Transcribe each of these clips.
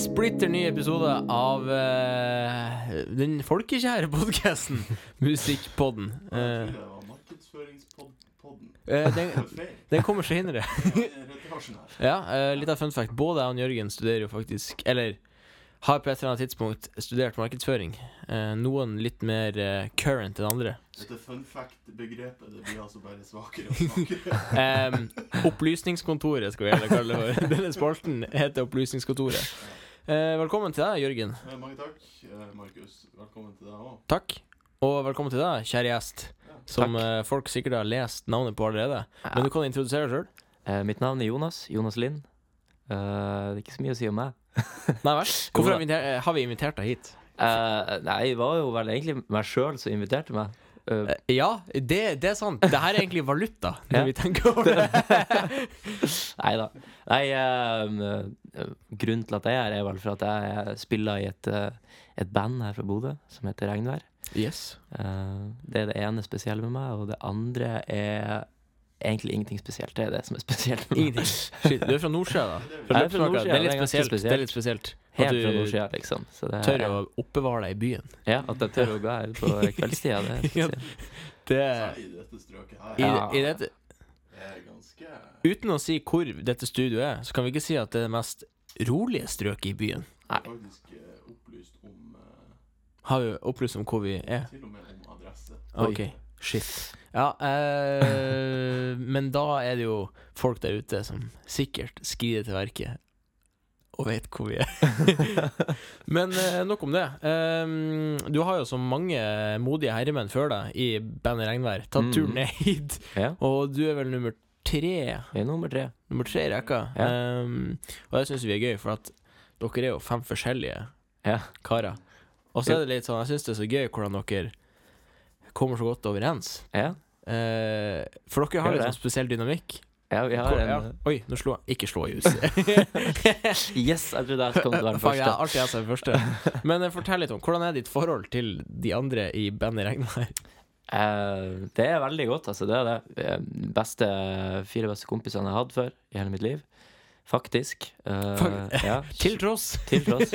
splitter ny episode av uh, den folkekjære podkasten Musikkpodden. Uh, eh, den, den kommer senere. Ja, uh, litt av fun fact. Både jeg og Jørgen studerer jo faktisk Eller har på et eller annet tidspunkt studert markedsføring. Noen litt mer current enn andre. Dette fun fact-begrepet det blir altså bare svakere og svakere. um, opplysningskontoret skal vi heller kalle det for. Denne spalten heter Opplysningskontoret. Eh, velkommen til deg, Jørgen. Eh, Mange takk, eh, Markus. Velkommen til deg òg. Takk. Og velkommen til deg, kjære gjest. Som eh, folk sikkert har lest navnet på allerede. Men du kan introdusere deg sjøl. Eh, mitt navn er Jonas. Jonas Lind. Eh, det er ikke så mye å si om meg. Nei vel? Hvorfor har vi, inviter har vi invitert deg hit? Eh, nei, det var jo vel egentlig meg sjøl som inviterte meg. Eh, ja, det, det er sant. Det her er egentlig valuta, når Ja. vi tenker over det. nei da. Nei, eh, grunnen til at jeg er her, er vel for at jeg spiller i et, et band her fra Bodø som heter Regnvær. Yes. Det er det ene spesielle med meg, og det andre er egentlig ingenting spesielt. Det er det som er spesielt. Ingenting. Shit, du er fra Nordsjø, da? Fra Jeg er fra Nordsjø, Det er litt spesielt. Det er litt spesielt. At Helt fra du nordsida, liksom. Så det, tør å oppbevare deg i byen. Ja, at jeg tør å gå her på kveldstida. Det Ja. Det i dette strøket her. i, Ja. i dette, Det er ganske Uten å si hvor dette studioet er, så kan vi ikke si at det er det mest rolige strøket i byen. Nei. faktisk eh, opplyst om eh, Har vi opplyst om hvor vi er? Til og med om adresse. Oi. Ok, shit. Ja, eh, men da er det jo folk der ute som sikkert skrider til verket og vet hvor vi er. men eh, nok om det. Um, du har jo så mange modige herremenn før deg i bandet Regnvær tatt Mm. turen ned hit, Ja, og du er vel nummer tre jeg er nummer tre. Nummer tre i rekka. Ja. Um, og det syns vi er gøy, for at dere er jo fem forskjellige Ja. karer. Og så er det litt sånn, jeg syns det er så gøy hvordan dere kommer så godt overens. Ja, Uh, for dere har litt sånn spesiell dynamikk. Ja vi har en ja. Oi, nå slo jeg. Ikke slå i huset. Yes, jeg trodde jeg kom til å være den første. jeg er alltid jeg som er første. Men eh, fortell litt om hvordan er ditt forhold til de andre i bandet Regnvær? Uh, det er veldig godt, altså. Det er det. Eh, Beste, fire beste kompisene jeg har hatt før i hele mitt liv. Faktisk. Uh, ja, Til tross. til tross.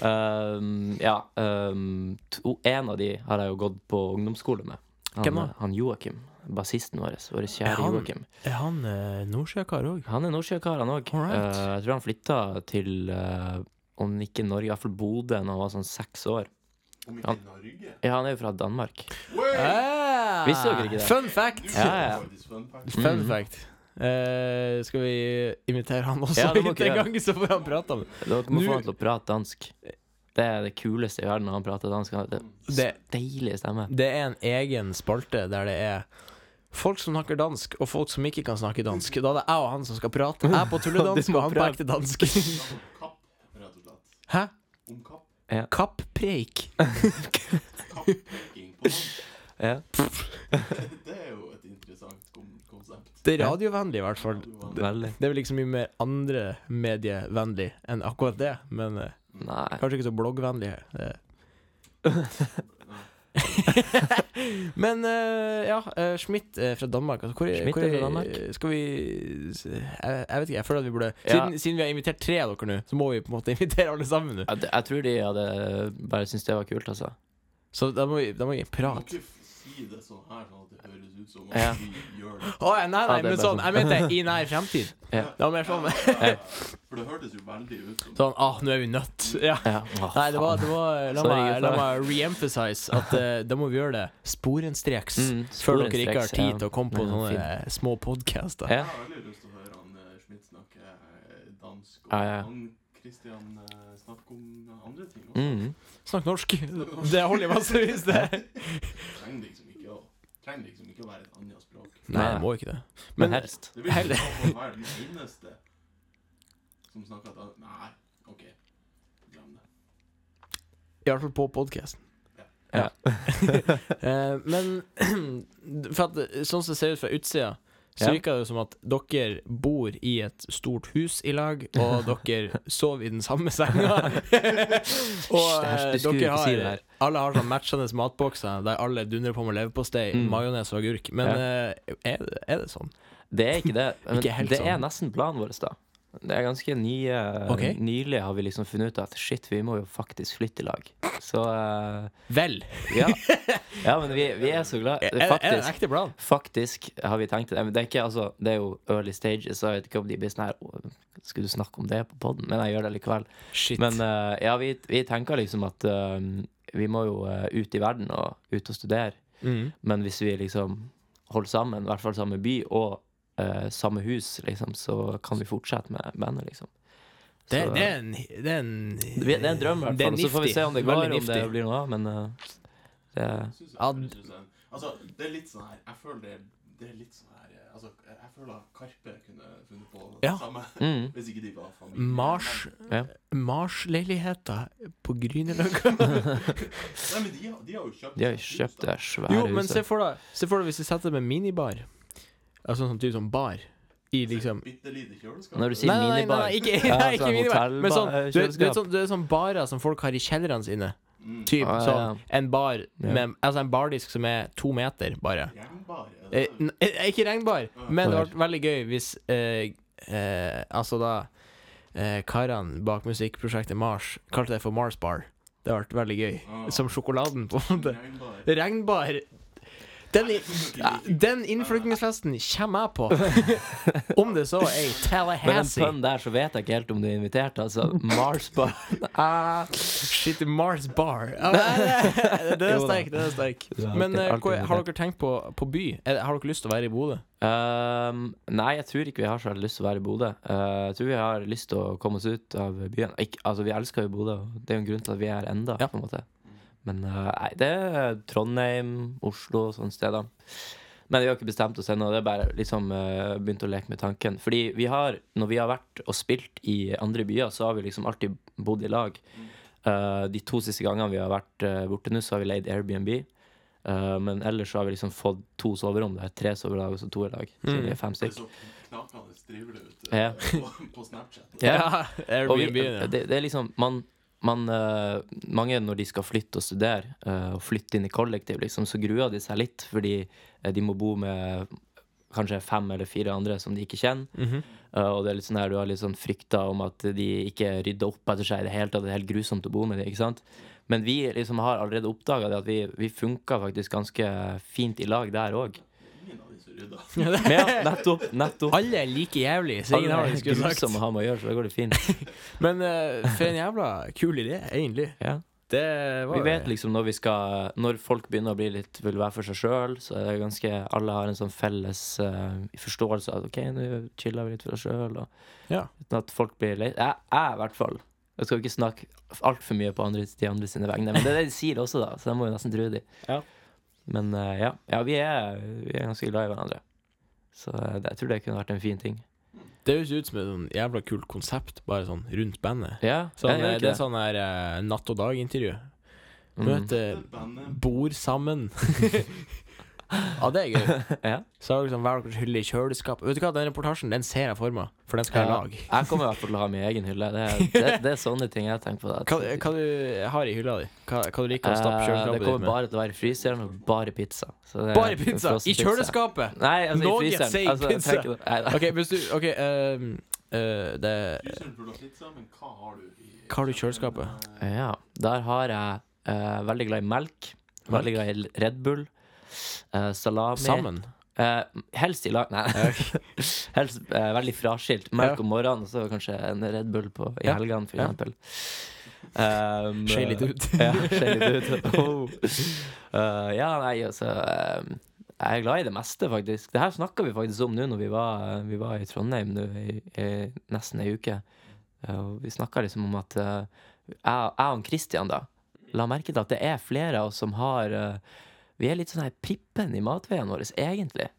Uh, ja. Um, to, en av de har jeg jo gått på ungdomsskole med. Han, Hvem da? han Joakim. Bassisten vår. Vår kjære Joakim. Er han uh, nordsjøkar òg? Han er nordsjøkar, han òg. Alright. jeg tror han flytta til, eh, om ikke Norge, i hvert fall Bodø, da han var sånn seks år. Om ikke han, Norge. Ja, han er jo fra Danmark. Ah, Visste dere ikke det? Fun fact! Ja, ja. fun fact. Fun fact. Eh, skal vi invitere han også Ja, hit en gang, så får han prate om det? Dere må Nu- få han til å prate dansk. Det er det kuleste i verden når han prater dansk. Det er Det, deilig stemme. det er en egen spalte der det er folk som snakker dansk, og folk som ikke kan snakke dansk. Da er det jeg og han som skal prate. Jeg på tulledansk, og han på ekte dansk. Hæ? Om kapp. Kapppreik. Ja. Det er jo et interessant konsept. Det er radiovennlig, i hvert fall. Veldig. Det er vel liksom mye mer andre medievennlig enn akkurat det, men eh, Nei. kanskje ikke så bloggvennlig. Men uh, ja, uh, Schmidt uh, fra Danmark. Altså, hvor, Schmidt hvor er fra Danmark. Skal vi jeg, jeg vet ikke, jeg føler at vi burde Ja. siden, siden vi har invitert tre av dere nå, så må vi på en måte invitere alle sammen. Jeg, jeg tror de hadde bare syntes det var kult, altså. Så da må vi, da må vi prate. Si det sånn her, sånn at det høres ut som at Ja. vi gjør det. Å ja, nei, nei, Ja, det er men bare sånn, sånn. jeg mente i nær fremtid. Ja. Det var mer sånn Ja. For det hørtes jo veldig ut som Sånn, ah, nå er vi nødt. Ja. Ja. Åh, Nei, det var, det var La Sorry, meg, la gutta. meg re-emphasize at eh, da må vi gjøre det sporenstreks. Mm, Før dere ikke har sporenstreks, tid ja. til å komme på Ja, sånne eh, små podcaster. Ja. Jeg har veldig lyst til å høre han eh, Schmidt snakke eh, dansk, og Ja, ja. han Christian eh, snakke om andre ting også. Mm. Snakk norsk. Det holder massevis, det. Trenger liksom ikke å Trenger liksom ikke å være et annet språk. Nei, det må ikke det. Men Men helst. Det vil ikke så være den eneste som snakker han- Nei, OK. Glem det. i hvert fall på podkasten. Ja. Eh, men for at sånn som det ser ut fra utsida, så Ja. virker det som at dere bor i et stort hus i lag, og dere sover i den samme senga. og eh, dere har. Alle har sånn matchende matbokser der alle dundrer på med leverpostei, Mm. majones og agurk. Men Ja. eh, er, det, er det sånn? Det er ikke det. Men Ikke det sånn. er nesten planen vår, da. Det er ganske nye okay. Nylig har vi liksom funnet ut at shit, vi må jo faktisk flytte i lag. Så uh, Vel. ja. ja, men vi, vi er så glad Er, er det en ekte plan? faktisk har vi tenkt det. Men det er ikke altså Det er jo early stages, så jeg vet ikke om de blir sånn her «Å, Skulle du snakke om det på poden? Men jeg gjør det likevel. Shit. Men uh, ja, vi, vi tenker liksom at uh, vi må jo ut i verden og ut og studere. mm. Men hvis vi liksom holder sammen, i hvert fall samme by og eh, samme hus, liksom, så kan vi fortsette med bandet, liksom. det, Så- det, er en, det er en det er en drøm, i hvert er fall. Så får vi se om det går, om det blir noe av. Men uh, det altså, det er litt sånn her Jeg føler det, det er litt sånn her eh, Altså, jeg føler at Karpe kunne funnet på det Ja. samme mm, hvis ikke de var familie. Mars Ja. Mars-leiligheter på Grünerløkka. Nei, men de har, de har jo kjøpt De har jo kjøpt det svære Jo, men se for deg Se for deg hvis vi setter det med minibar. Altså sånn type sånn bar. I liksom Bitte lite kjøleskap. Når du sier Nei, nei, nei, minibar. nei, ikke, Ja, nei, ikke sånn minibar. Men sånn, hotellbar- du, vet- du vet sånn, sånn barer som folk har i kjellerne sine. Mm. Typ Ah, ja, sånn en bar med Altså en bardisk som er to meter, bare. Jernbar, er Eh, det? n- eh, ikke regnbar, men det hadde vært veldig gøy hvis eh, eh, Altså da eh, karene bak musikkprosjektet Mars kalte det for Mars Bar. Det vært veldig gøy. Ah. Som sjokoladen, på en måte. Jernbar. Regnbar. Den, den innflyttingsfesten kommer jeg på. Om det så er i Med den Tallahassee. pønnen der, så vet jeg ikke helt om du er invitert. Altså, Mars bar. Ah, Shit, Mars Bar. Det Den er sterk. Den er sterk. Er Men hva- har dere tenkt på, på by? Har dere lyst til å være i Bodø? Um, nei, jeg tror ikke vi har så lyst til å være i Bodø. Uh, jeg tror vi har lyst til å komme oss ut av byen. Ikke, altså, vi elsker jo Bodø, det er jo en grunn til at vi er her enda, Ja. på en måte. Men uh, nei, det er Trondheim, Oslo og sånne steder. Men vi har ikke bestemt oss ennå. Det er bare liksom uh, begynt å leke med tanken. Fordi vi har, når vi har vært og spilt i andre byer, så har vi liksom alltid bodd i lag. Uh, de to siste gangene vi har vært uh, borte nå, så har vi leid Airbnb. Uh, men ellers så har vi liksom fått to soverom. Det er tre sovelag og så to i lag. Så Mm. vi er fem Det er så knakende det ut eh, Ja. på, Snapchat. Ja. Og vi, Airbnb. det, det er liksom Man, man eh, Mange når de skal flytte og studere, eh, og flytte inn i kollektiv, liksom, så gruer de seg litt, fordi eh, de må bo med kanskje fem eller fire andre som de ikke kjenner. Mhm. Eh, og det er litt sånn her, du har litt sånn frykter om at de ikke rydder opp etter seg i det hele tatt. Det er helt grusomt å bo med dem, ikke sant? Men vi liksom har allerede oppdaga at vi, vi funka faktisk ganske fint i lag der òg. Ingen av de som rydda. Ja, nettopp. nettopp. Alle er like jævlige, så ingen har er skulle sagt. å ha med å gjøre, så da går det fint. Men uh, for en jævla kul idé, egentlig. Ja. Det var Vi vet liksom når vi skal Når folk begynner å bli litt vil være for seg sjøl, så er det ganske Alle har en sånn felles uh, forståelse av OK, nå chiller vi litt for oss sjøl, og Ja. uten at folk blir lei. Jeg, jeg i hvert fall. Jeg skal ikke snakke altfor mye på andre, de andre sine vegne, men det er det de sier også, da, så jeg må jo nesten tro de. Ja. Men eh, ja, ja vi, er, vi er ganske glad i hverandre. Så eh, det, jeg tror det kunne vært en fin ting. Det høres ut som et sånn jævla kult konsept, bare sånn rundt bandet. Ja, Sånn, jeg gjør eh, det er sånn her uh, natt og dag-intervju. Mm. Møte mm. Bor sammen. ja, det er gøy. Ja. Så har liksom hver deres hylle i kjøleskapet. Vet du hva, Den reportasjen den ser jeg for meg, for den skal jeg Ja. lage. Jeg kommer i hvert fall til å ha min egen hylle. Det er, det, det er sånne ting jeg tenker på. Da. Hva, hva du har i hylla di? Hva, hva du liker å stappe kjøleskapet ditt med? det kommer bare til å være fryseren og bare pizza. Så det Bare pizza! I kjøleskapet! Nei, altså Noe i fryseren. sier Altså, pizza. nei. OK, hvis du OK, um, uh, det Fryseren burde ha pizza, men hva har du i Hva har du i kjøleskapet? Eh, Ja, der har jeg uh, veldig glad i melk. Veldig glad i Red Bull. Eh, salami. sammen. Uh, helst i lag Nei. helst uh, veldig fraskilt. Melk om morgenen, og så kanskje en Red Bull på, i Ja. helgene, for eksempel. Um, Skje litt ut. ja, litt ut. Oh. Uh, ja, nei, altså Jeg er glad i det meste, faktisk. Det her snakka vi faktisk om nå når vi var, vi var i Trondheim nå i, i nesten ei uke. Vi snakka liksom om at jeg, jeg og Christian da la merke til at det er flere av oss som har Vi er litt sånn her prippen i matveiene våre, egentlig.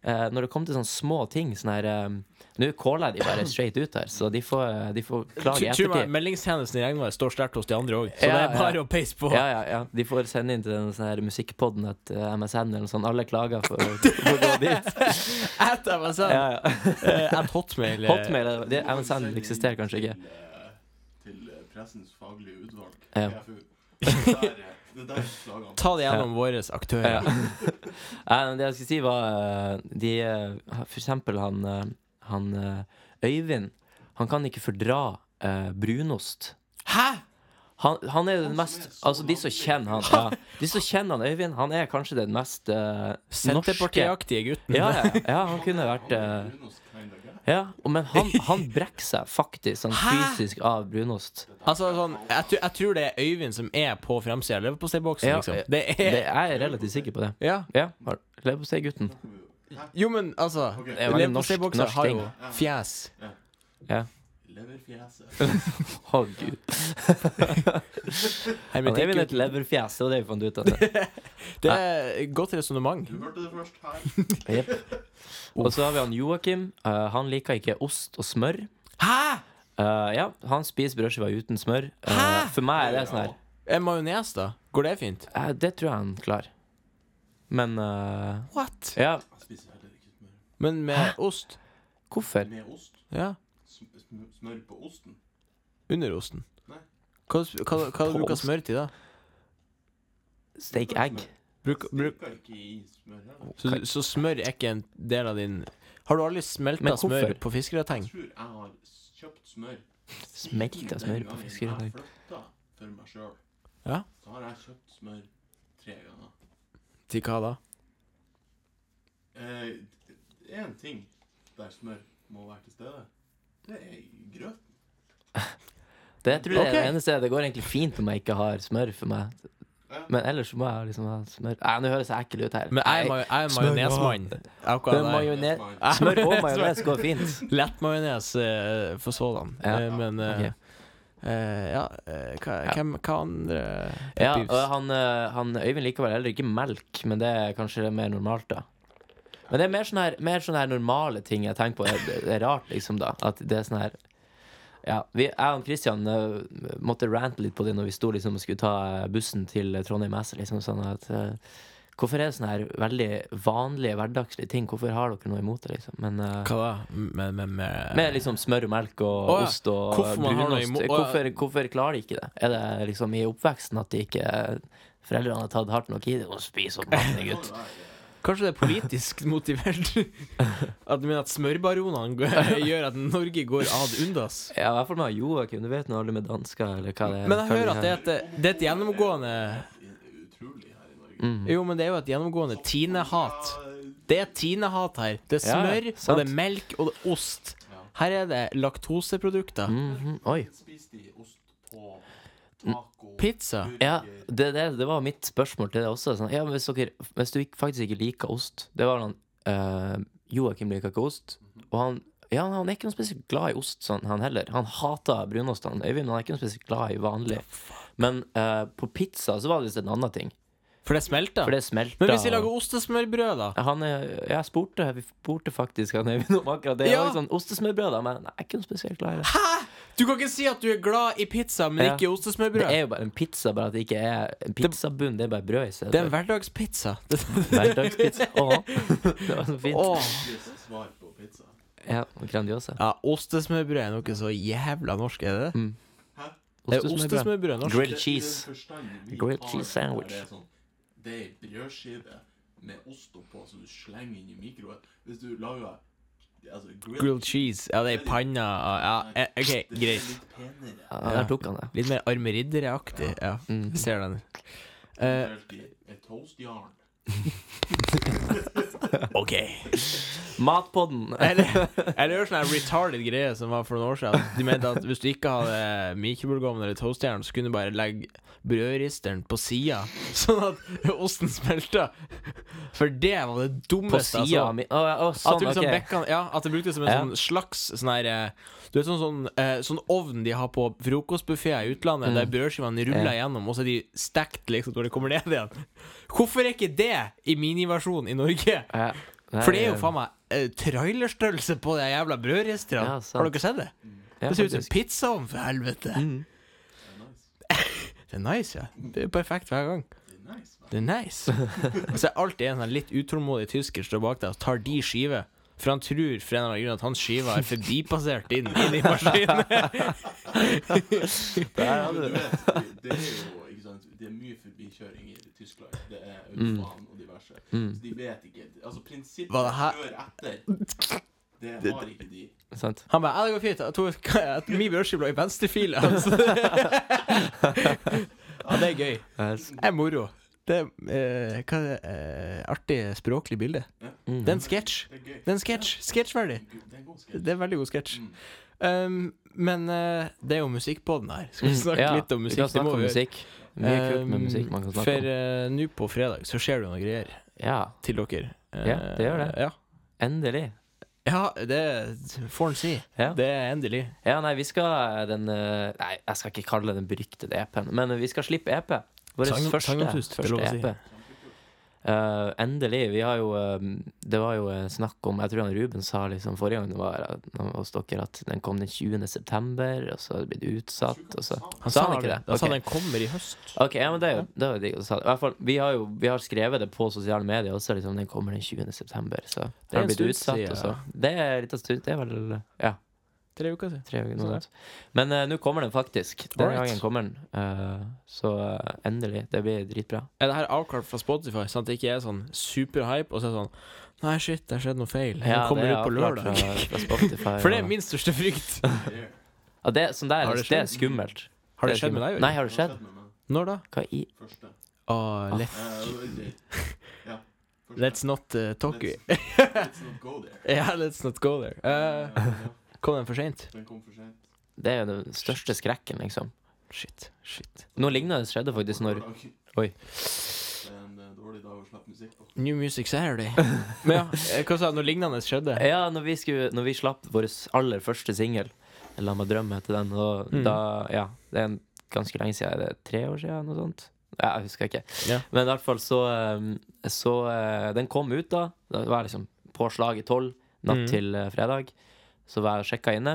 Uh, når det kommer til sånne små ting sånn her um, Nå caller jeg de bare straight ut her, så de får, de får klage i Tro meg, ettertid. meldingstjenesten i Regnvær står sterkt hos de andre òg, så Ja, det er bare ja. å peise på. Ja, ja, ja. De får sende inn til den sånn her musikkpodden at uh, MSN eller noe sånt. Alle klager for for å gå dit. At MSN! Ja, ja. Eh, At Hotmail. eh, Hotmail er- det, MSN eksisterer kanskje ikke. Til, eh, Til eh, pressens faglige utvalg, Ja. PFU. Er der, eh, Ta det gjennom våre aktører. Ja. Det jeg skulle si, var eh, de eh, For eksempel han, eh, han eh, Øyvind. Han kan ikke fordra eh, brunost. Hæ?! Han, han er den mest er Altså, de som kjenner han ja, De som kjenner han Øyvind, han er kanskje den mest uh, norske Senterpartiaktige gutten. ja, ja, ja, han kunne vært eh. Ja, men han, han brekker seg faktisk sånn Hæ? fysisk av brunost. Altså, sånn, jeg, tror- jeg tror det er Øyvind som er på framsida av leverposteiboksen, Ja, liksom. eh, Det er Det, jeg er relativt sikker på det. Ja. Ja, har- leverpostei-gutten. Jo, men altså. Det er veldig norsk- Leverposteibokser norsk har ting. jo fjes. Ja. Leverfjeset. Å, gud. Han er vel et leverfjes, det var det vi fant ut av. Det. Det er godt resonnement. Du hørte det først her. Jepp. Og så har vi han Joakim. Eh, han liker ikke ost og smør. Hæ?! Eh, ja, han spiser brødskiva uten smør. Eh, Hæ? for meg er det sånn her Er majones, da? Går det fint? eh, Det tror jeg han klarer. Men eh, What? ja, spiser heller ikke smør. Men med ost? hvorfor? Med ost. Ja. Sm- sm- Smør på osten. Under osten. Nei. Hva, hva, hva På bruker du smør til, da? Steik egg? Bruk, bruk, så, så smør er ikke en del av din Har du aldri Men smelta smør på fiskegrateng? Jeg tror jeg har kjøpt smør. Smelta smør på gangen fiskegrateng. Jeg flytta for meg sjøl. Ja. Så har jeg kjøpt smør tre ganger. Til hva da? Én ting der smør må være til stede, det er grøt. Det tror jeg er det eneste. Det går egentlig fint om jeg ikke har smør for meg. Ja. Men ellers så må jeg liksom ha smør. Nei, Nå høres jeg ekkel ut her. Men jeg er, Nei, jeg er majonesmann. Majones. Smør. Og majones går fint. Lettmajones uh, for sådan. Ja. Uh, men uh, okay. eh, ja, hva, Ja. Hvem, hva andre Ja, og han, han Øyvind liker vel heller ikke melk, men det er kanskje mer normalt, da. Men det er mer sånne her, mer sånne her normale ting jeg tenker på. Det, det er rart, liksom, da. At det er sånn her Ja, vi, jeg og Christian uh, måtte rante litt på det når vi sto liksom og skulle ta eh, bussen til Trondheim S. Liksom, sånn at uh, Hvorfor er det sånne her veldig vanlige, hverdagslige ting? Hvorfor har dere noe imot det, liksom? Men uh, Hva da? Med, med, med, med liksom smør og melk og Å ja. ost og Hvorfor man har noe brunost. imot- Hvorfor, hvorfor klarer de ikke det? Er det liksom i oppveksten at de ikke foreldrene har tatt hardt nok i det og spise opp maten, gutt? Kanskje det er politisk motivert? At du mener at smørbaronene gjør at Norge går ad undas? Ja, i hvert fall med Joakim. Du vet nå alle med dansker, eller hva det er. Men jeg hører at det er et, det er et gjennomgående mm. Jo, men det er jo et gjennomgående Tine-hat. Det er Tine-hat her. Det er smør, ja, og det er melk, og det er ost. Her er det laktoseprodukter. Mhm. Oi. Spiste de ost på taco? Pizza. burger? Ja, det, det, det var mitt spørsmål til det også. Sånn, ja, men hvis, dere, hvis du faktisk ikke liker ost Det var han eh, Joakim liker ikke ost. Og han ja, han er ikke noe spesielt glad i ost, sånn, han heller. Han hater brunost. Han Øyvind han er ikke noe spesielt glad i vanlig. Men eh, på pizza så var det visst en annen ting. For det smelter. For det smelta. Men hvis vi lager ostesmørbrød, da? han er, Jeg spurte Vi spurte faktisk han Øyvind om akkurat det. Ja. Ja. Sånn, ostesmørbrød, da, men jeg er ikke noe spesielt glad i det. Hæ?! Du kan ikke si at du er glad i pizza, men Ja. ikke i Det er jo bare en pizza, bare at det ikke er en pizzabunn. Det er bare brød i stedet. Det er en hverdagspizza. Hverdagspizza. Åh. det var så fint. Åh. Ja, Grandiosa. Ja, ostesmørbrød er noe så jævla norsk, er det det? Mm. Hæ? Er Ostesmørbrød. ostesmørbrød norsk? Grilled cheese. Grilled cheese sandwich. Det er, sånn, det er ei brødskive med ost oppå som du slenger inn i mikroen. Hvis du lager altså, grilled, Grilled cheese. Ja, det er i panna. Ja, eh, OK, greit. Ja, der tok han det. Litt mer Arme Riddere-aktig. Ja, Mm. ser den. Uh, et toastjern. OK. Matpodden. Eller, eller gjør sånn retarded greie som var for noen år siden. De mente at hvis du ikke hadde mikrobølgeovn eller toastjern, så kunne du bare legge brødristeren på sida, sånn at osten smelta. For det var det På dummeste. sida altså. oh, oh, sånn, At sånn, du liksom okay. bekka, ja, at det brukte som en Ja. sånn slags sånn her eh, Du vet sånn, sånn, eh, sånn ovn de har på frokostbuffeer i utlandet, Mm. der brødskivene ruller Ja. gjennom, og så er de stekt liksom når de kommer ned igjen. Hvorfor er ikke det i miniversjon i Norge? Ja. Nei, For det er jo faen meg eh, trailerstørrelse på de jævla brødristerne. Ja, har dere sett det? Det ser ut som pizzaovn, for helvete. Mm. Det er nice. Det er ja. Det er perfekt hver gang. Det er nice, hva? Det er. Og så er alltid en sånn litt utålmodig tysker står bak deg og tar de skive. For han tror for en eller annen grunn at hans skiver er forbipassert inn, inn i maskinen. Du vet, det er jo det er mye forbikjøring i Tyskland. Det er autobahn og diverse. Mm. Så de vet ikke Altså, prinsippet Hva det her- kjør etter Det har ikke de. Sant? Han bare 'Ja, det går fint'. Jeg tror at min brødskive lå i venstrefila. Altså. ja, det er gøy. Det er moro. Det er eh, hva er det, eh, artig språklig bilde. Mm. Det er en sketsj. Det er en sketsj. Sketsjverdig. Det er en veldig god sketsj. Mm. Um, men uh, det er jo musikk på den her. Skal vi Mm, snakke ja, litt om Vi musikk? kan Det snakke om vi gjøre. musikk. Mye kult med Um, musikk man kan snakke For om. eh, nå på fredag så skjer det noen greier Ja, til dere. Eh, Ja, det gjør det. Ja, endelig. ja det får en si. Ja. Det er endelig. Ja, nei, vi skal den eh, Nei, jeg skal ikke kalle det den beryktede EP-en, men vi skal slippe EP. Vår første, første. EP. Eh, endelig. Vi har jo uh, Det var jo eh, snakk om Jeg tror han Ruben sa liksom forrige gang det var hos dere at den kom den 20. september, og så har det blitt utsatt, så Han Sa han ikke det? Han sa den kommer i høst. OK, ja, men det er jo det er jo. I hvert fall, vi har jo vi har skrevet det på sosiale medier også, liksom den kommer den 20. september, så det er har blitt utsatt, siden, og så Det er litt av stund, det er vel Ja. Tre uker siden. Tre uker, noe sånt. Men uh, nå kommer den faktisk. Den Alright. gangen kommer den. Uh, så uh, endelig. Det blir dritbra. Er det her avklart fra Spotify, sånn at det ikke er sånn superhype, og så er det sånn Nei, shit, det har skjedd noe feil. Den kommer det ut på avklart lørdag. Fra, fra Spotify, For det er og- min største frykt. ja, det, sånn der, Har det, det er skjedd? skummelt. Har det skjedd med deg? deg? Nei, har det skjedd? med meg. Når da? Hva i Første. Åh, let's Eh, ja. Første. let's not uh, talk Let's- Let's not go there. Ja, let's not go there. Eh, Eh, ja, kom den for seint? den kom for sent. Det er jo den største skrekken, liksom. Shit. Shit. Noe lignende skjedde faktisk når Oi. Det er en eh, dårlig dag å slippe musikk på. New Music Saturday. Men ja, eh, hva sa du? Noe lignende skjedde? Ja, når vi, skulle, når vi slapp vår aller første singel, 'La meg drømme' heter den, og Mm. da Ja, det er en, ganske lenge siden. Er det tre år siden, noe sånt? Ja, jeg husker ikke. Ja. Men i hvert fall så, um, så uh, Den kom ut da. Det var liksom på slaget tolv natt Mm. til uh, fredag. Så var jeg og sjekka inne.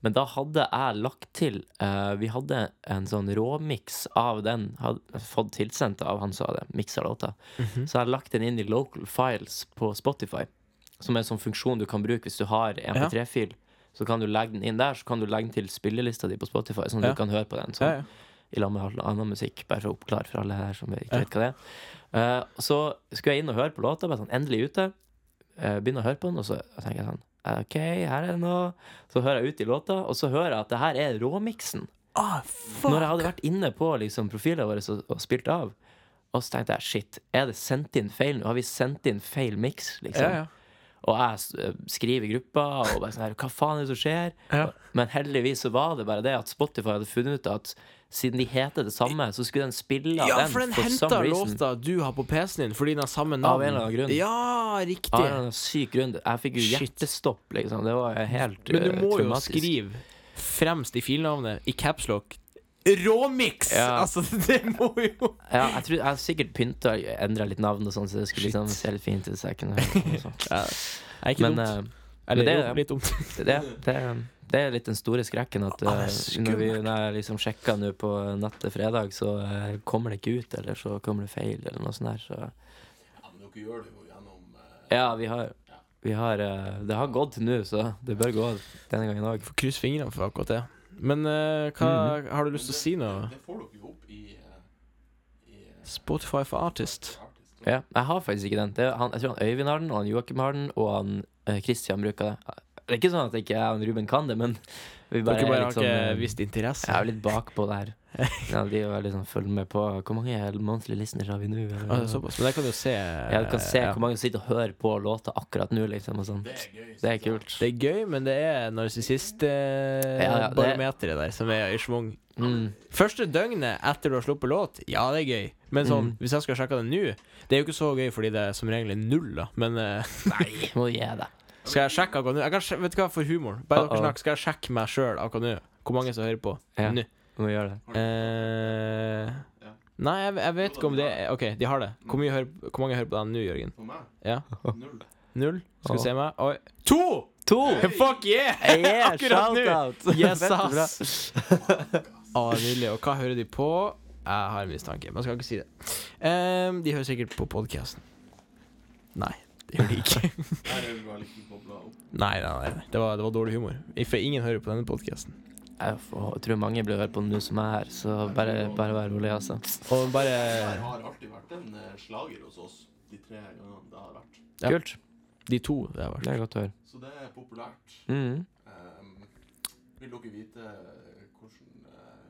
Men da hadde jeg lagt til uh, Vi hadde en sånn råmiks av den. Hadde fått tilsendt av han som hadde miksa låta. Mhm. Så jeg har lagt den inn i local files på Spotify. Som er en sånn funksjon du kan bruke hvis du har MP3-fil. Så kan du legge den inn der, så kan du legge den til spillelista di på Spotify, sånn at Ja. du kan høre på den. Ja, Sånn, ja. I lag med annen musikk, bare for å oppklare for alle her som ikke Ja. vet hva det er. Uh, så skulle jeg inn og høre på låta, bare sånn endelig ute. Uh, begynne å høre på den, og så tenker jeg sånn OK, her er det noe. Så hører jeg ut i låta, og så hører jeg at det her er råmiksen. Ah! Når jeg hadde vært inne på liksom, profilene våre og, og spilt av. Og så tenkte jeg shit, er det sendt inn feil nå? Har vi sendt inn feil miks? Liksom? ja, ja. Og jeg eh, skriver i gruppa og bare sånn her, hva faen er det som skjer? Ja. Men heldigvis så var det bare det at Spotify hadde funnet ut at siden de heter det samme, så skulle den spille Ja, den for den for some henta reason. låta du har på PC-en din, fordi den har samme navn. Av en eller annen grunn. Ja, Av en riktig. eller annen syk grunn. Jeg fikk jo hjertestopp, liksom. Det var helt Men du eh, må jo skrive fremst i filnavnet i capslock Råmix! Ja. Altså, det må jo Ja, jeg, tror, jeg har sikkert pynta og endra litt navn og sånn, så det skulle liksom se litt fint ut. Så jeg kunne ja. Det er ikke Men dumt. Uh, Eller det det- er litt dumt. det, det, det, det er litt den store skrekken at Ah, det eh, når, vi, når jeg liksom sjekker nå på natt til fredag, så eh, kommer det ikke ut, eller så kommer det feil, eller noe sånt der. Så Ja, men dere gjør det jo gjennom uh, ja, vi har, vi har uh, Det har gått til nå, så det bør gå denne gangen òg. Får krysse fingrene for akkurat det. Men hva Mhm. har du lyst til å si nå? Det får dere jo opp i, i Spotify for Artist. Ja, jeg har faktisk ikke den. Det er han, jeg tror han Øyvind har den, og han Joakim har den, og han Christian bruker det. Det er ikke sånn at ikke jeg og Ruben kan det, men vi bare, Dere bare er har sånn, ikke eh, vist interesse. Jeg er jo litt bakpå der. Ja, de er veldig sånn følger med på Hvor mange monthly listeners har vi nå? Ah, såpass. Men der kan jo se Ja, du kan se ja. hvor mange som sitter og hører på låta akkurat nå, liksom. Og sånn. Det er gøy. Det er kult. Det er gøy, men det er narsissistbarometeret eh, ja, der som er i schwung. Mm. Første døgnet etter du har sluppet låt, ja, det er gøy. Men sånn, Mm. hvis jeg skal sjekke det nå Det er jo ikke så gøy fordi det er som regel er null, da. Men eh, Nei, må gi deg. Skal jeg sjekke akkurat nå? Jeg kan, vet du hva, for humor. Bare Uh-oh. dere snakker, skal jeg sjekke meg sjøl akkurat nå? Hvor mange som hører på Ja. nå? Må gjøre det. Eh, nei, jeg, jeg vet ikke om det er OK, de har det. Hvor, mye hører, hvor mange hører på den nå, Jørgen? For meg, Ja? null. Null? Skal vi se meg. Oi. To! To! Fuck yeah! Yeah, Akkurat nå. Yes, ass. Å, nydelig. Og hva hører de på? Jeg har en mistanke, men jeg skal ikke si det. Um, de hører sikkert på podkasten. Nei, det gjør de ikke. Nei, nei, nei. Det var, det var dårlig humor. For ingen hører på denne podkasten. Jeg får- tror mange blir hørt på nå som er her, så bare, bare vær rolig, altså. Og bare Det har alltid vært en eh, slager hos oss de tre gangene det har vært. Ja. Kult. de to det har vært. Det er godt å høre. Så det er populært. Mm. Um, vil dere vite eh, hvordan, eh,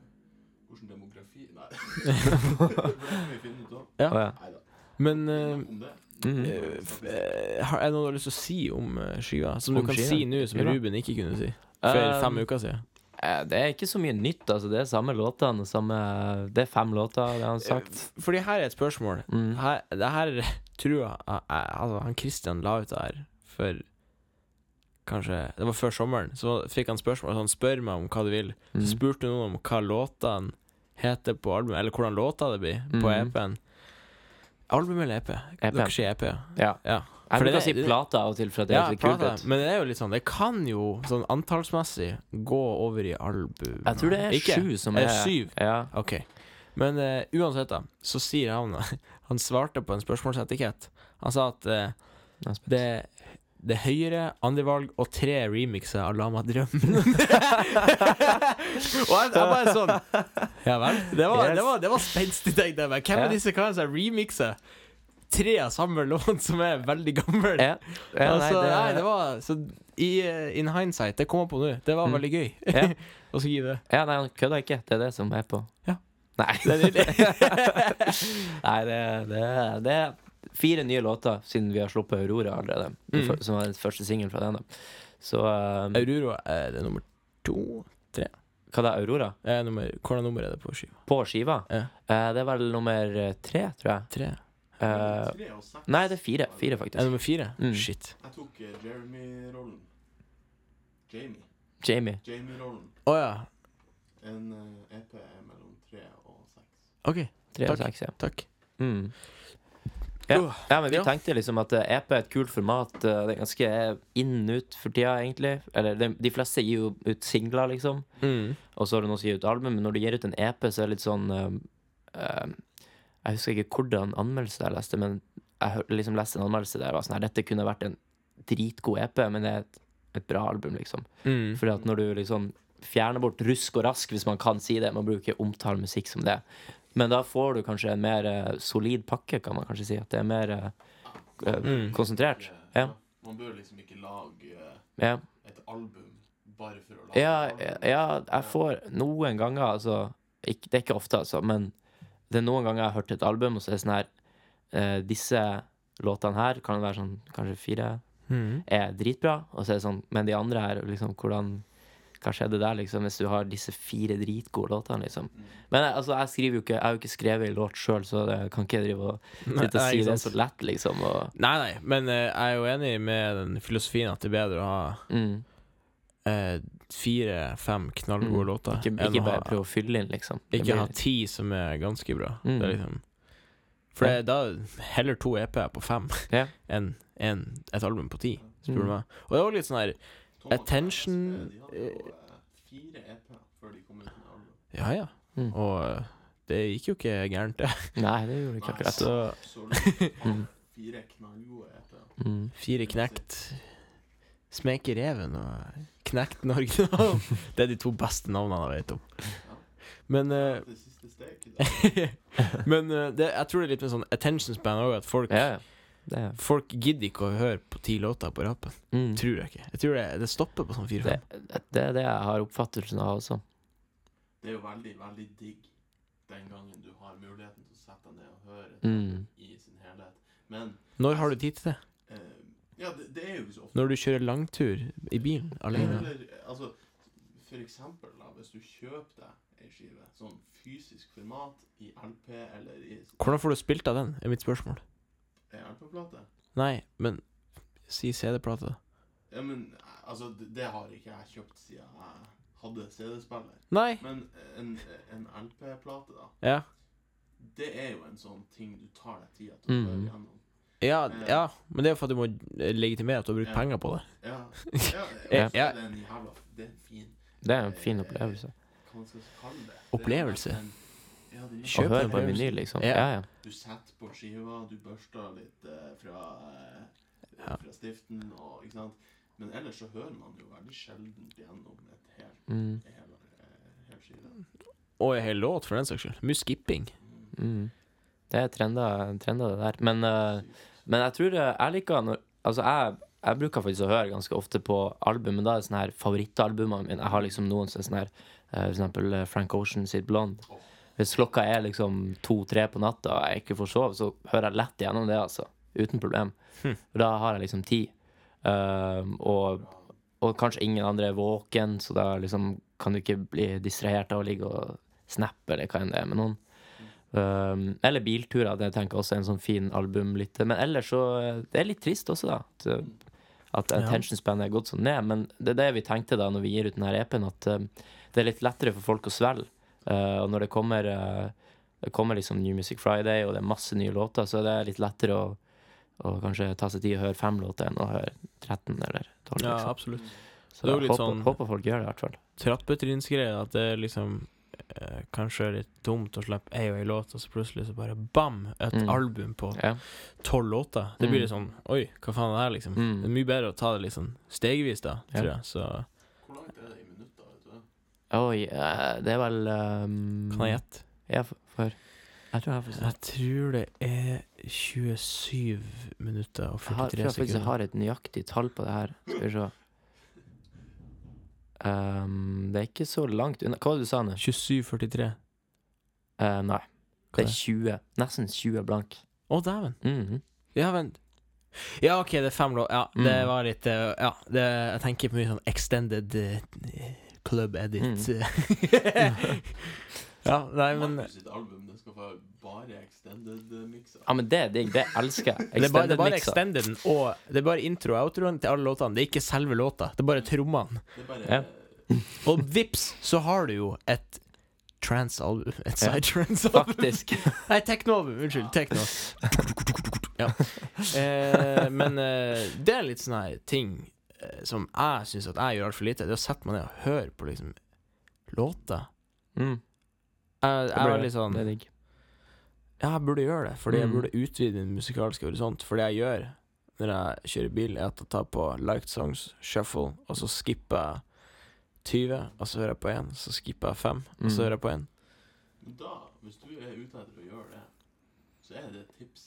hvordan demografi Nei. det må vi finne ut av. Ja. Neida. Men det. Mm. har- det noe du har lyst til å si om eh, skiva? Som du kan skiva? si nå, som? Ruben ikke kunne si for Um, fem uker siden? Det er ikke så mye nytt, altså. Det er samme låtene. Samme, det er fem låter, det har han sagt. Eh, Fordi her er et spørsmål. Mm. Her, det her tror jeg Altså, han Christian la ut det her for Kanskje Det var før sommeren. Så fikk han spørsmål. Så han spør meg om hva du vil. Så Mm. spurte noen om hva låtene heter på albumet, eller hvordan låta det blir på mm. EP-en. Album eller EP? EP. Dere sier EP, ja. Ja. ja. Jeg bruker å si plate av og til, for det Ja, høres litt kult ut. men det er jo litt sånn Det kan jo sånn antallsmessig gå over i album. Jeg tror det er Ikke? sju som Er er syv? Ja. Ok. Men uh, uansett, da, så sier han Han svarte på en spørsmålsetikett. Han sa at uh, det det Høyre, Andre andrevalg og tre remixer av La meg drømme. og jeg, jeg bare sånn Ja vel? Det var, Yes. det var, det var spenstig, tenkte jeg. meg. Hvem Ja. er disse karene som remixer tre av samme låt som er veldig gammel? Ja. Ja, nei, altså, det, nei, det var Så i, eh, in hindsight, det kom jeg på nå. Det var Mm. veldig gøy Ja. å si det. ja, nei, han kødder ikke. Det er det som er på. Ja. Nei. Det er. Nei, det, det, det fire nye låter siden vi har sluppet Aurora allerede. Mm. Som var den første singelen fra den. da Så um, Aurora er det nummer to? Tre? hva da, Aurora? Eh, nummer, hvordan nummer er det på skiva? På skiva? Ja. Eh, det er vel nummer eh, tre, tror jeg. Tre? Eh, Tre nei, det er fire. Fire, Er faktisk. nummer fire? Mm. Shit. Jeg tok eh, Jeremy-rollen. Jamie. Jamie. Jamie-rollen. Å ja. En eh, EP er mellom tre og seks. OK. Tre og seks, ja. Takk. Mm. Ja. Ja, men vi tenkte liksom at eh, EP er et kult format. eh, Det er ganske inn ut for tida, egentlig. Eller de, de fleste gir jo ut singler, liksom. Mm. Og så har du noen som gir ut album. Men når du gir ut en EP, så er det litt sånn uh, Jeg husker ikke hvordan anmeldelse jeg leste, men jeg liksom leste en anmeldelse der var sånn her Dette kunne vært en dritgod EP, men det er et, et bra album, liksom. Mm. Fordi at når du liksom fjerner bort rusk og rask, hvis man kan si det Man bruker ikke omtale musikk som det. Men da får du kanskje en mer eh, solid pakke, kan man kanskje si. At det er mer eh, Mm. konsentrert. Ja. Man bør liksom ikke lage Ja. et album bare for å lage Ja, et album. ja, jeg får noen ganger, altså ikke, Det er ikke ofte, altså, men det er noen ganger jeg har hørt et album, og så er det sånn her uh, Disse låtene her kan være sånn kanskje fire Mm. er dritbra, og så er det sånn Men de andre her, liksom, hvordan Hva skjedde der, liksom, hvis du har disse fire dritgode låtene, liksom? Mm. Men altså, jeg skriver jo ikke Jeg har jo ikke skrevet en låt sjøl, så det kan ikke drive og sitte og si det så lett, liksom. Og, Nei, nei, men uh, jeg er jo enig med den filosofien at det er bedre å ha mm, Uh, fire-fem knallgode mm. låter Ikke, ikke bare ha, prøve å fylle inn, liksom. Ikke blir ha ti som er ganske bra. Mm. Det er liksom For er da heller to EP-er på fem Ja. enn en, et album på ti, spør du Mm. meg. Og det var litt sånn her Attention, jo eh, fire EP-er før de kom ut med album. Ja, ja. Mm. Og eh, det gikk jo ikke gærent, det. Nei, det gjorde det ikke akkurat. Så Så Mm. fire knallgode EP-er. Mm. fire knekt Smeke reven og Knekt Norge. det er de to beste navnene jeg vet om. Men eh, Det siste steget der. Men uh, det, jeg tror det er litt med sånn attention span òg, at folk Ja, ja. Det, Folk gidder ikke å høre på ti låter på rappen. mm. Tror jeg ikke. Jeg tror det, det stopper på sånn det, fire-fem. det er det jeg har oppfattelsen av også. Det er jo veldig, veldig digg den gangen du har muligheten til å sette deg ned og høre Mm. i sin helhet. Men Når har du tid til det? Uh, Ja, det, det er jo ikke så ofte. Når du kjører langtur i bilen alene? Eller, altså, for eksempel, da, hvis du kjøper deg ei skive, sånn fysisk format, i LP eller i Hvordan får du spilt av den, er mitt spørsmål. Ei LP-plate Nei, men si CD-plate. Ja, men altså, det, det har ikke jeg kjøpt siden jeg hadde CD-spiller. Nei! Men en, en LP-plate, da, Ja. det er jo en sånn ting du tar deg tida til å Mm. høre gjennom. Ja, ja, men det er jo for at du må legitimere at du har brukt Ja. penger på det. Ja, ja, Ja. og så er det en jævla Det er en fin Det er en fin opplevelse. Hva man skal kalle det? Opplevelse? Det er Ja, det er Å Kjøp høre på en vinyl, liksom. Ja. Ja, ja. Du setter på skiva, du børster litt eh, fra, eh, Ja. fra stiften, og, ikke sant? Men ellers så hører man jo veldig sjelden gjennom et helt, Mm. hel, eh, hel skive. Og en hel låt, for den saks skyld. Mye skipping. Mm. Det er trender, trender det der. Men, eh, men jeg tror eh, jeg liker når Altså, jeg, jeg bruker faktisk å høre ganske ofte på album, men da er det sånne her favorittalbumene mine. Jeg har liksom noen som er sånn her eh, For eksempel eh, Frank Ocean sitt Blond. Hvis klokka er liksom to-tre på natta og jeg ikke får sove, så hører jeg lett gjennom det, altså. Uten problem. Hm. Da har jeg liksom tid. Um, og, og kanskje ingen andre er våken, så da liksom kan du ikke bli distrahert av å ligge og snappe eller hva enn det er med noen. Um, eller bilturer. Det tenker jeg også er en sånn fin albumlytte. Men ellers så Det er litt trist også, da. At, eh, at attention span er gått sånn ned. Men det er det vi tenkte da når vi gir ut denne EP-en, at eh, det er litt lettere for folk å svelge. Eh, og når det kommer eh, Det kommer liksom New Music Friday, og det er masse nye låter, så det er litt lettere å, å kanskje ta seg tid og høre fem låter enn å høre 13 eller 12. Ja, liksom. absolutt. Så det er jo jeg litt håper, sånn- håper folk gjør det, i hvert fall. Trappetrinnsgreie, at det er liksom eh, kanskje litt dumt å slippe ei og ei låt, og så plutselig så bare bam! Et Mm. album på tolv tolv låter. Det blir Mm. litt sånn Oi, hva faen er det her, liksom? Mm. Det er mye bedre å ta det litt sånn stegvis, da, tror tror jeg. Så Hvor langt er det i minutter? vet du det? Oi, eh, det er vel um, kan jeg gjette? Ja, Jeg tror jeg Jeg tror det er 27 minutter og Jeg har, tror 43 jeg faktisk jeg sekunder. har et nøyaktig tall på det her. Skal vi se. Um, det er ikke så langt unna. Hva var det du sa nå? 27,43. Eh, nei. Hva Det er er 20. Nesten 20 blank. Å, dæven. Mhm. Ja, vent. Ja, OK, det er fem låter. Ja, det Mm. var litt eh, Ja, det, jeg tenker på mye sånn extended eh, club edit. Mm. ja, nei, men album det skal få bare extended-mikser. Ja, men det er digg. Det elsker jeg. det er bare, det er bare extended og Det er bare intro og outroen til alle låtene. Det er ikke selve låta. Det er bare trommene. Ja. Og vips, så har du jo et trans-album. Et side-trans-album. Faktisk. Nei, techno album, Unnskyld. Tekno. Ja. Eh, men eh, det er litt sånne her ting som jeg syns at jeg gjør altfor lite. Det er å sette meg ned og høre på liksom låter. Mm. Jeg, jeg var litt sånn. Ja, jeg burde gjøre det, fordi jeg Mm. burde utvide min musikalske horisont. For det jeg gjør når jeg kjører bil, er at jeg tar på liked songs, shuffle, og så skipper jeg 20, og så hører jeg på én, så skipper jeg 5, og så Mm. hører jeg på én. Men da, hvis du er ute etter å gjøre det, så er det et tips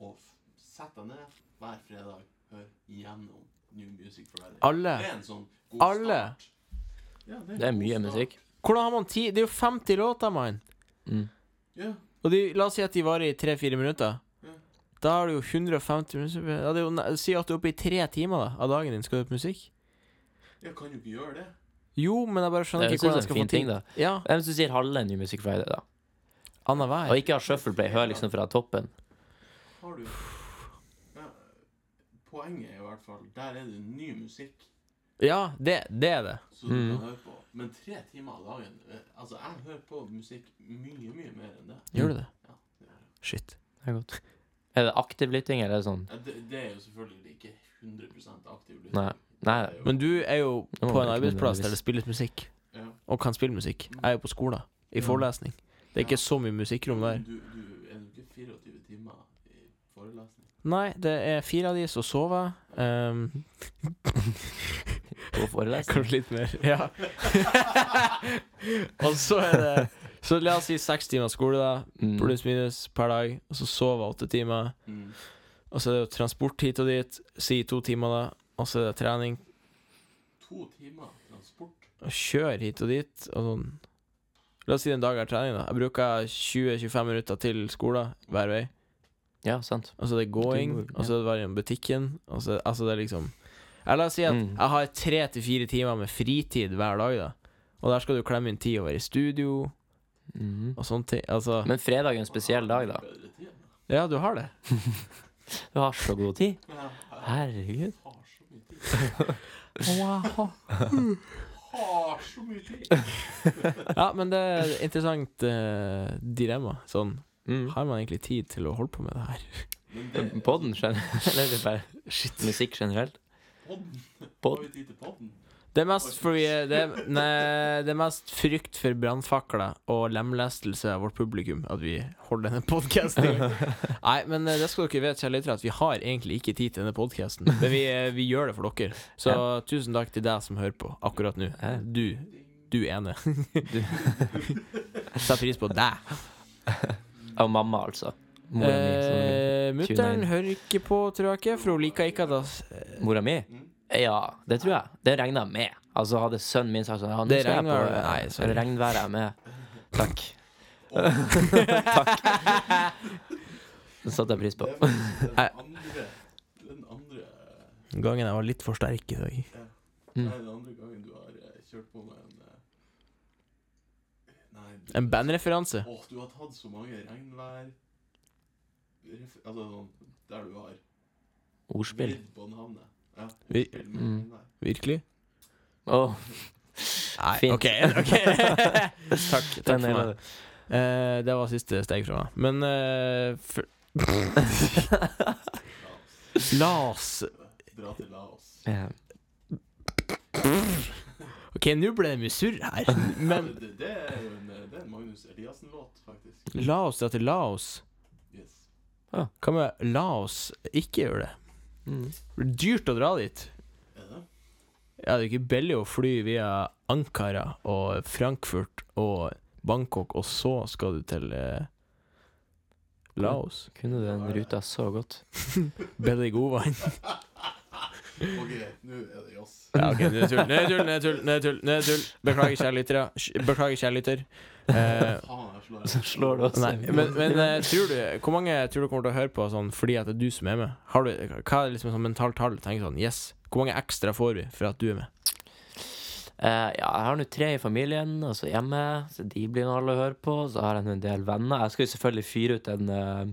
å sette deg ned hver fredag, hør igjennom New Music Friday. Alle. Det er en sånn god Alle. start. Ja, Det er en mye musikk. Hvordan har man tid? Det er jo 50 låter, mann! Mm. Ja, Og de, la oss si at de varer i 3-4 minutter. Ja. Da har du jo 150 minutter ja, det er jo, ne- Si at du er oppe i tre timer da, av dagen din skal du høre på musikk. jeg kan jo ikke gjøre det. Jo, men jeg bare skjønner Jeg ikke hvordan synes det er jeg en skal fin få ting, tid. da. Ja, Hvem som sier halve New Music Friday, da? annenhver. Og ikke ha shuffleplay. Hør liksom fra toppen. Har du Poenget er i hvert fall Der er det ny musikk Ja, det, det er det. Så du Mm. kan høre på. Men tre timer av dagen eh, Altså, jeg hører på musikk mye, mye mer enn det. Gjør du det? Ja, det, er, det. Shit. Det er godt. Er det aktiv lytting, eller er det sånn Ja, det, det er jo selvfølgelig ikke 100 aktiv lytting. Nei. Nei. Men du er jo på en arbeidsplass der det spilles musikk, ja. og kan spille musikk. Jeg er jo på skolen, i Mm. forelesning. Det er ikke så mye musikkrom der. Du, du, er jo ikke 24 timer i forelesning? Nei, det er fire av de som sover. Um, På forelesning? kanskje litt mer. Ja. og så er det Så la oss si seks timer skole, da. Mm. Pluss minus per dag. Og så sover åtte timer. Mm. Og så er det jo transport hit og dit. Si to timer, da. Og så er det trening. To timer transport? Og kjør hit og dit. Og sånn. La oss si en dag jeg har trening, da. Jeg bruker 20-25 minutter til skolen hver vei. Ja, sant. Og så er det gåing, going, må- og så er det være i butikken. Og så, altså det er liksom Jeg La oss si at Mm. jeg har tre til fire timer med fritid hver dag, da. Og der skal du klemme inn tid å være i studio mm. og sånne ting. Altså Men fredag er en spesiell dag, da. Ja, du har det. Du har så god tid. Herregud. tid. Har så mye tid. Ja, men det er et interessant uh, dilemma. Sånn, Mm. har man egentlig tid til å holde på med det her? Podden generelt, eller er bare Shit. musikk generelt? podden. Har vi tid til podden? Det er mest fordi det er, nei, det er mest frykt for brannfakler og lemlestelse av vårt publikum at vi holder denne podkasten. Nei, men eh, det skal dere vite, kjære lyttere, at vi har egentlig ikke tid til denne podkasten. Men vi, eh, vi gjør det for dere. Så tusen takk til deg som hører på akkurat nå. Ja. Du, du ene. Setter pris på deg. Av mamma, altså. Mora mi. Eh, Mutter'n hører ikke på, tror jeg ikke, for hun liker ikke at jeg Mora mi? Ja, det tror jeg. Det regner jeg med. Altså Hadde sønnen min sagt sånn ja, Det regner jeg på nei, sorry. regnvær er med. Takk. Takk. Det satte jeg pris på. Det den andre Den andre Gangen jeg var litt for sterk i dag. Mm. Nei, den andre gangen du har eh, kjørt på med en bandreferanse. Åh, du har tatt så mange regnvær ref- Altså sånn der du har Ordspill. Ja. Vi- ordspill med Mm. regnvær. Virkelig? Åh, Nei, Fint. OK. ok Takk, takk den for er meg. Eh, det var siste steg fra meg. Men eh, for, Laos Dra til Laos. Ja. OK, nå ble det mye surr her. Men det, det er jo en, det er en Magnus Eliassen-låt, faktisk. la oss dra til Laos. Yes. Hva med la oss ikke gjør det? Mm. Det blir dyrt å dra dit. Er det? Ja, det er ikke billig å fly via Ankara og Frankfurt og Bangkok, og så skal du til eh, Laos. Kunne du den ruta så godt? Billig godvann. OK, nå er det jazz. Ja, ok, nå er det tull, nå er det tull, nå er det tull, nå er det tull, nå er det tull. Beklager, kjære lyttere. Sj- Beklager, kjære lytter. Eh, Faen, jeg slår Så slår du oss. nei, men, men eh, tror du Hvor mange tror du kommer til å høre på sånn fordi at det er du som er med? Har du, hva er liksom sånn mentalt tall? Tenk sånn, yes Hvor mange ekstra får vi for at du er med? Eh, ja, jeg har nå tre i familien, og så hjemme, så de blir nå alle å høre på. Så har jeg nå en del venner. Jeg skal jo selvfølgelig fyre ut en eh,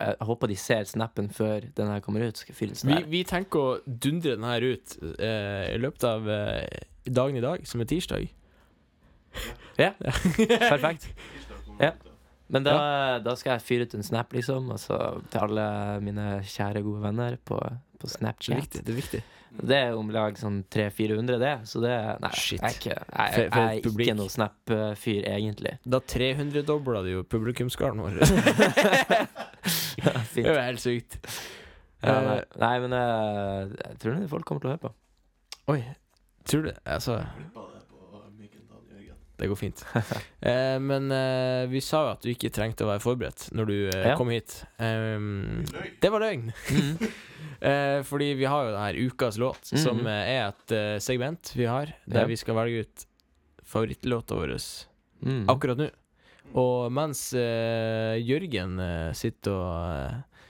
Jeg håper de ser snappen før den her kommer ut. Skal jeg Vi, vi tenker å dundre den her ut eh, i løpet av eh, dagen i dag, som er tirsdag. Ja, perfekt. Ja. ut, ja. Men da, da skal jeg fyre ut en snap, liksom. Og så til alle mine kjære, gode venner på, på Det er Snapchat. viktig. det er viktig Det er om lag sånn 300-400, det. Så det Nei, Shit. jeg er ikke, jeg, er ikke noe Snap-fyr, egentlig. Da 300-dobla det jo publikumsgarden vår. det er jo helt sykt. Ja, nei. Eh, nei, men eh, jeg tror det folk kommer til å høre på. Oi, tror du Altså, det han det går fint. Eh, men eh, vi sa jo at du ikke trengte å være forberedt når du eh, Ja. kom hit. Um, det var løgn. Mhm. Eh, fordi vi har jo denne ukas låt, som Mhm. eh, er et eh, segment vi har, der Ja. vi skal velge ut favorittlåta vår Mm. akkurat nå. Og mens uh, Jørgen uh, sitter og uh,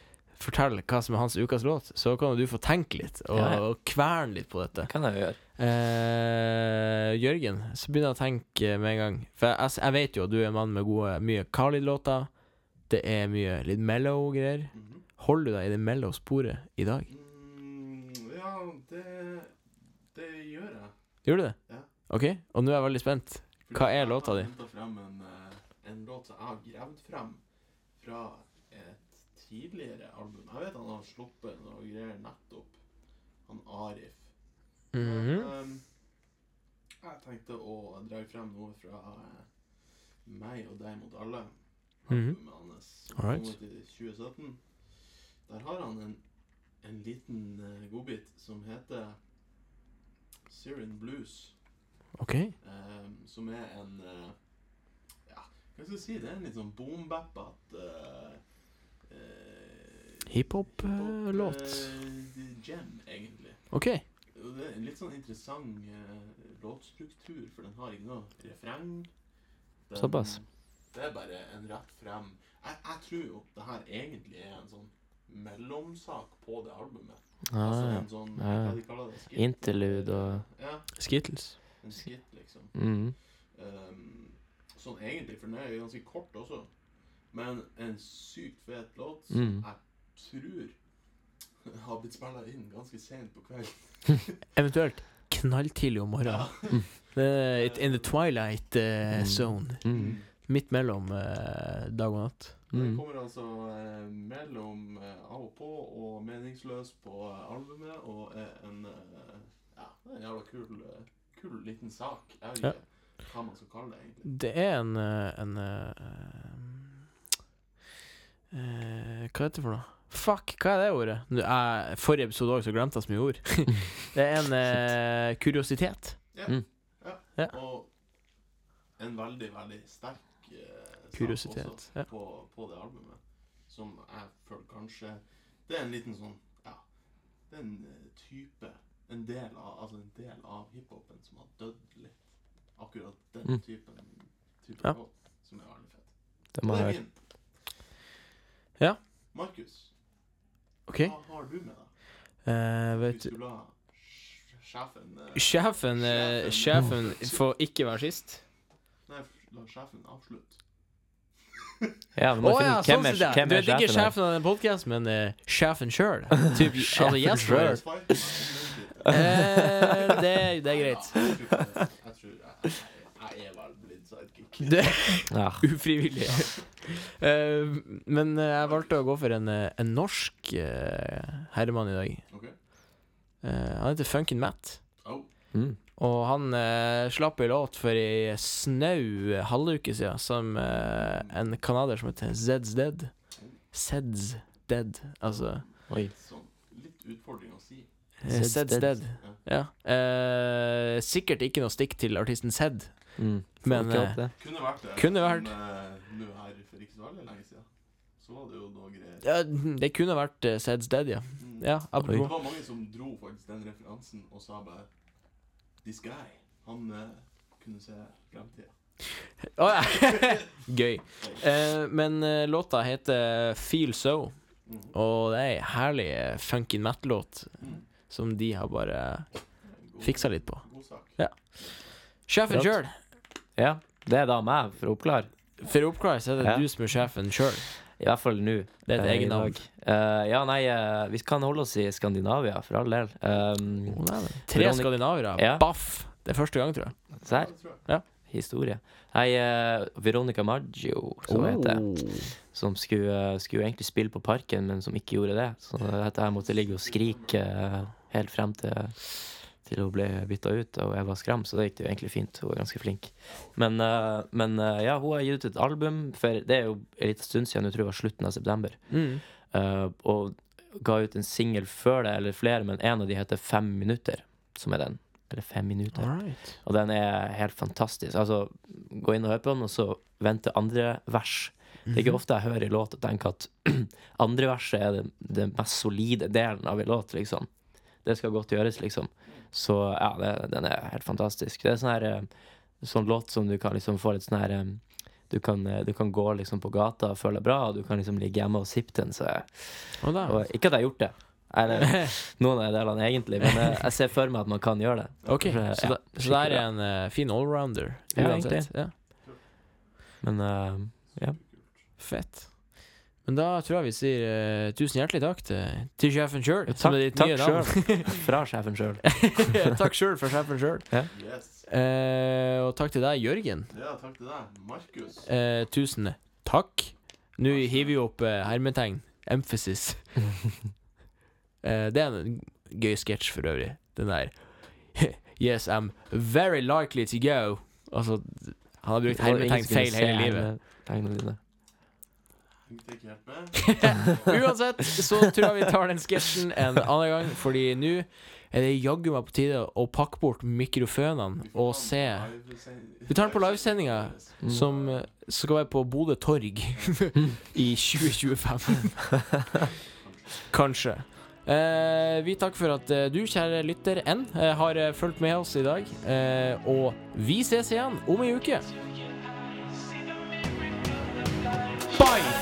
forteller hva som er hans ukas låt, så kan jo du få tenke litt og, Ja, ja. og kverne litt på dette. Det kan jeg gjøre. Eh, Jørgen, så begynner jeg å tenke med en gang. For jeg, jeg vet jo at du er en mann med gode, mye Khalid-låter. Det er mye litt mellow greier. Mhm. Holder du deg i det mellow sporet i dag? Mm, ja, det, det gjør jeg. Gjør du det? Ja. OK, og nå er jeg veldig spent. Hva er jeg låta har di? frem en, en låt som jeg har gravd frem fra et tidligere album. Jeg vet han har sluppet noe greier nettopp. Han Arif. Mhm. Men, um, jeg tenkte å dra frem noe fra uh, meg og deg mot alle. Mhm. Albumet hans som Alright. kom i 2017. Der har han en, en liten uh, godbit som heter Syrian Blues. Okay. Um, som er en eh, Ja, hva skal jeg si? Det er en litt sånn boom-bappete uh, Hiphop-låt. gem, egentlig. OK. Det er en litt sånn interessant eh, låtstruktur, for den har ikke noe refreng. Såpass. Det er bare en rett frem jeg, jeg tror jo det her egentlig er en sånn mellomsak på det albumet. altså Ah, en sånn ja. Hva de kaller det? Skit? Interlude og Ja, Skittles. en skitt, liksom. mm. Um, sånn egentlig, for den er ganske kort også. Men en sykt fet låt som Mm. jeg tror har blitt spilla inn ganske sent på kvelden. Eventuelt knalltidlig om morgenen. Ja. Mm. it- In the twilight uh, Mm. zone. Mm. Midt mellom uh, dag og natt. Den Mm. kommer altså eh, mellom eh, av og på og meningsløs på eh, albumet, og er en eh, Ja, en jævla kul, eh, kul liten sak. Jeg Ja. Hva man skal kalle det, egentlig. Det er en, en, en uh, eh, Hva heter det for noe? Fuck, hva er det ordet? Nå, jeg, forrige episode også, så glemte jeg så mye ord. det er en uh, kuriositet. Ja. Mm. ja. Ja. Og en veldig, veldig sterk uh, sak Kuriositet, også ja. på, på det albumet. som jeg føler kanskje Det er en liten sånn Ja. Det er en eh, type En del av, altså en del av hiphopen som har dødd litt. Akkurat den Mm. typen, typen Ja. låt, som er veldig fett. Det må jeg er høre. Ja. Markus, OK. hva har du med deg? Eh, vet du skulle ha sjefen uh, Sjefen, uh, sjefen får ikke være sist. Nei, la sjefen avslutte. Ja, men må ja, sånn er, hvem Du er vet ikke sjefen av den podkasten, men uh, sjefen sjøl. Typ, altså gjesten Eh, det, det er greit. Ja, jeg blitt sidekick. Ja. Ufrivillig. Eh, men eh, jeg valgte å gå for en, eh, en norsk eh, herremann i dag. Ok? Eh, han heter Funkin' Matt. Oh, Mm. Og han eh, slapp ei låt for ei snau halvuke siden, som eh, en canadier som heter Zeds Dead. Zeds Dead, altså Oi. sånn. Litt utfordring å si. Eh, Dead. Dead. Ja. Eh, sikkert ikke noe stikk til artisten Zed. Mm. Men, eh. Kunne vært det. Kunne vært. Men uh, her for ikke så veldig lenge siden, så var det jo noe greier. Ja, det kunne vært uh, Zeds Dead, ja. Mm. Ja, Det var mange som dro faktisk den referansen og sa bare This guy, han uh, kunne se fremtida. Å ja! Gøy. Eh, men eh, låta heter Feel So, Mhm. og det er ei herlig Funkin' funky Matt-låt Mm. Som de har bare fiksa litt på. Ja. Sjefen sjøl. Ja, det er da meg, for å oppklare. For å oppklare så er det Ja. du som er sjefen sjøl. I hvert fall nå. Det er et eh, eget navn. Eh, ja, nei, uh, vi kan holde oss i Skandinavia, for all del. Um, oh, nei, Tre Veronica- skandinavere. Ja. Baff! Det er første gang, tror jeg. se her, Det historie. Nei, uh, Veronica Maggio, som oh. heter. Som skulle, skulle egentlig spille på Parken, men som ikke gjorde det. Så dette her måtte ligge og skrike helt frem til, til hun ble bytta ut, og jeg var skram, så det gikk det jo egentlig fint. Hun var ganske flink. Men, uh, men uh, ja, hun har gitt ut et album, for det er jo en liten stund siden, jeg tror det var slutten av september. Mm. Uh, og ga ut en singel før det, eller flere, men en av de heter Fem minutter, som er den. Eller Fem minutter. All right. Og den er helt fantastisk. Altså, gå inn og hør på den, og så vente andre vers. Det er ikke ofte jeg hører i låt og tenker at andre verset er den, mest solide delen av en låt, liksom. Det skal godt gjøres, liksom. Så ja, det, den er helt fantastisk. Det er sånn her eh, sånn låt som du kan liksom få litt sånn her eh, du kan, eh, du kan gå liksom på gata og føle deg bra, og du kan liksom ligge hjemme og sippe den. Så, og og ikke at jeg har gjort det. Eller noen av delene, egentlig, men jeg, jeg ser for meg at man kan gjøre det. OK, Ja, så, da, så det er en uh, fin allrounder Ja, uansett. egentlig. Ja, Men uh, ja. fett. Men da tror jeg vi sier eh, tusen hjertelig takk til, til sjefen sjøl. Takk, takk sjøl. Fra sjefen sjøl. takk sjøl for sjefen sjøl. Yes. Eh, og takk til deg, Jørgen. Ja, takk til deg. Markus. Eh, tusen takk. Nå hiver vi opp eh, hermetegn. Emphasis. eh, det er en gøy sketsj for øvrig. Den der Yes, I'm very likely to go. Altså, han har brukt hermetegn feil hele livet. Tegnene dine. Hengte ikke helt med. Uansett så tror jeg vi tar den sketsjen en annen gang, fordi nå er det jaggu meg på tide å pakke bort mikrofonene og se Vi tar den på livesendinga. Mm. som eh, skal være på Bodø torg i 2025. Kanskje. Eh, vi takker for at eh, du, kjære lytter, enn eh, har fulgt med oss i dag. Eh, og vi ses igjen om ei uke. Bye!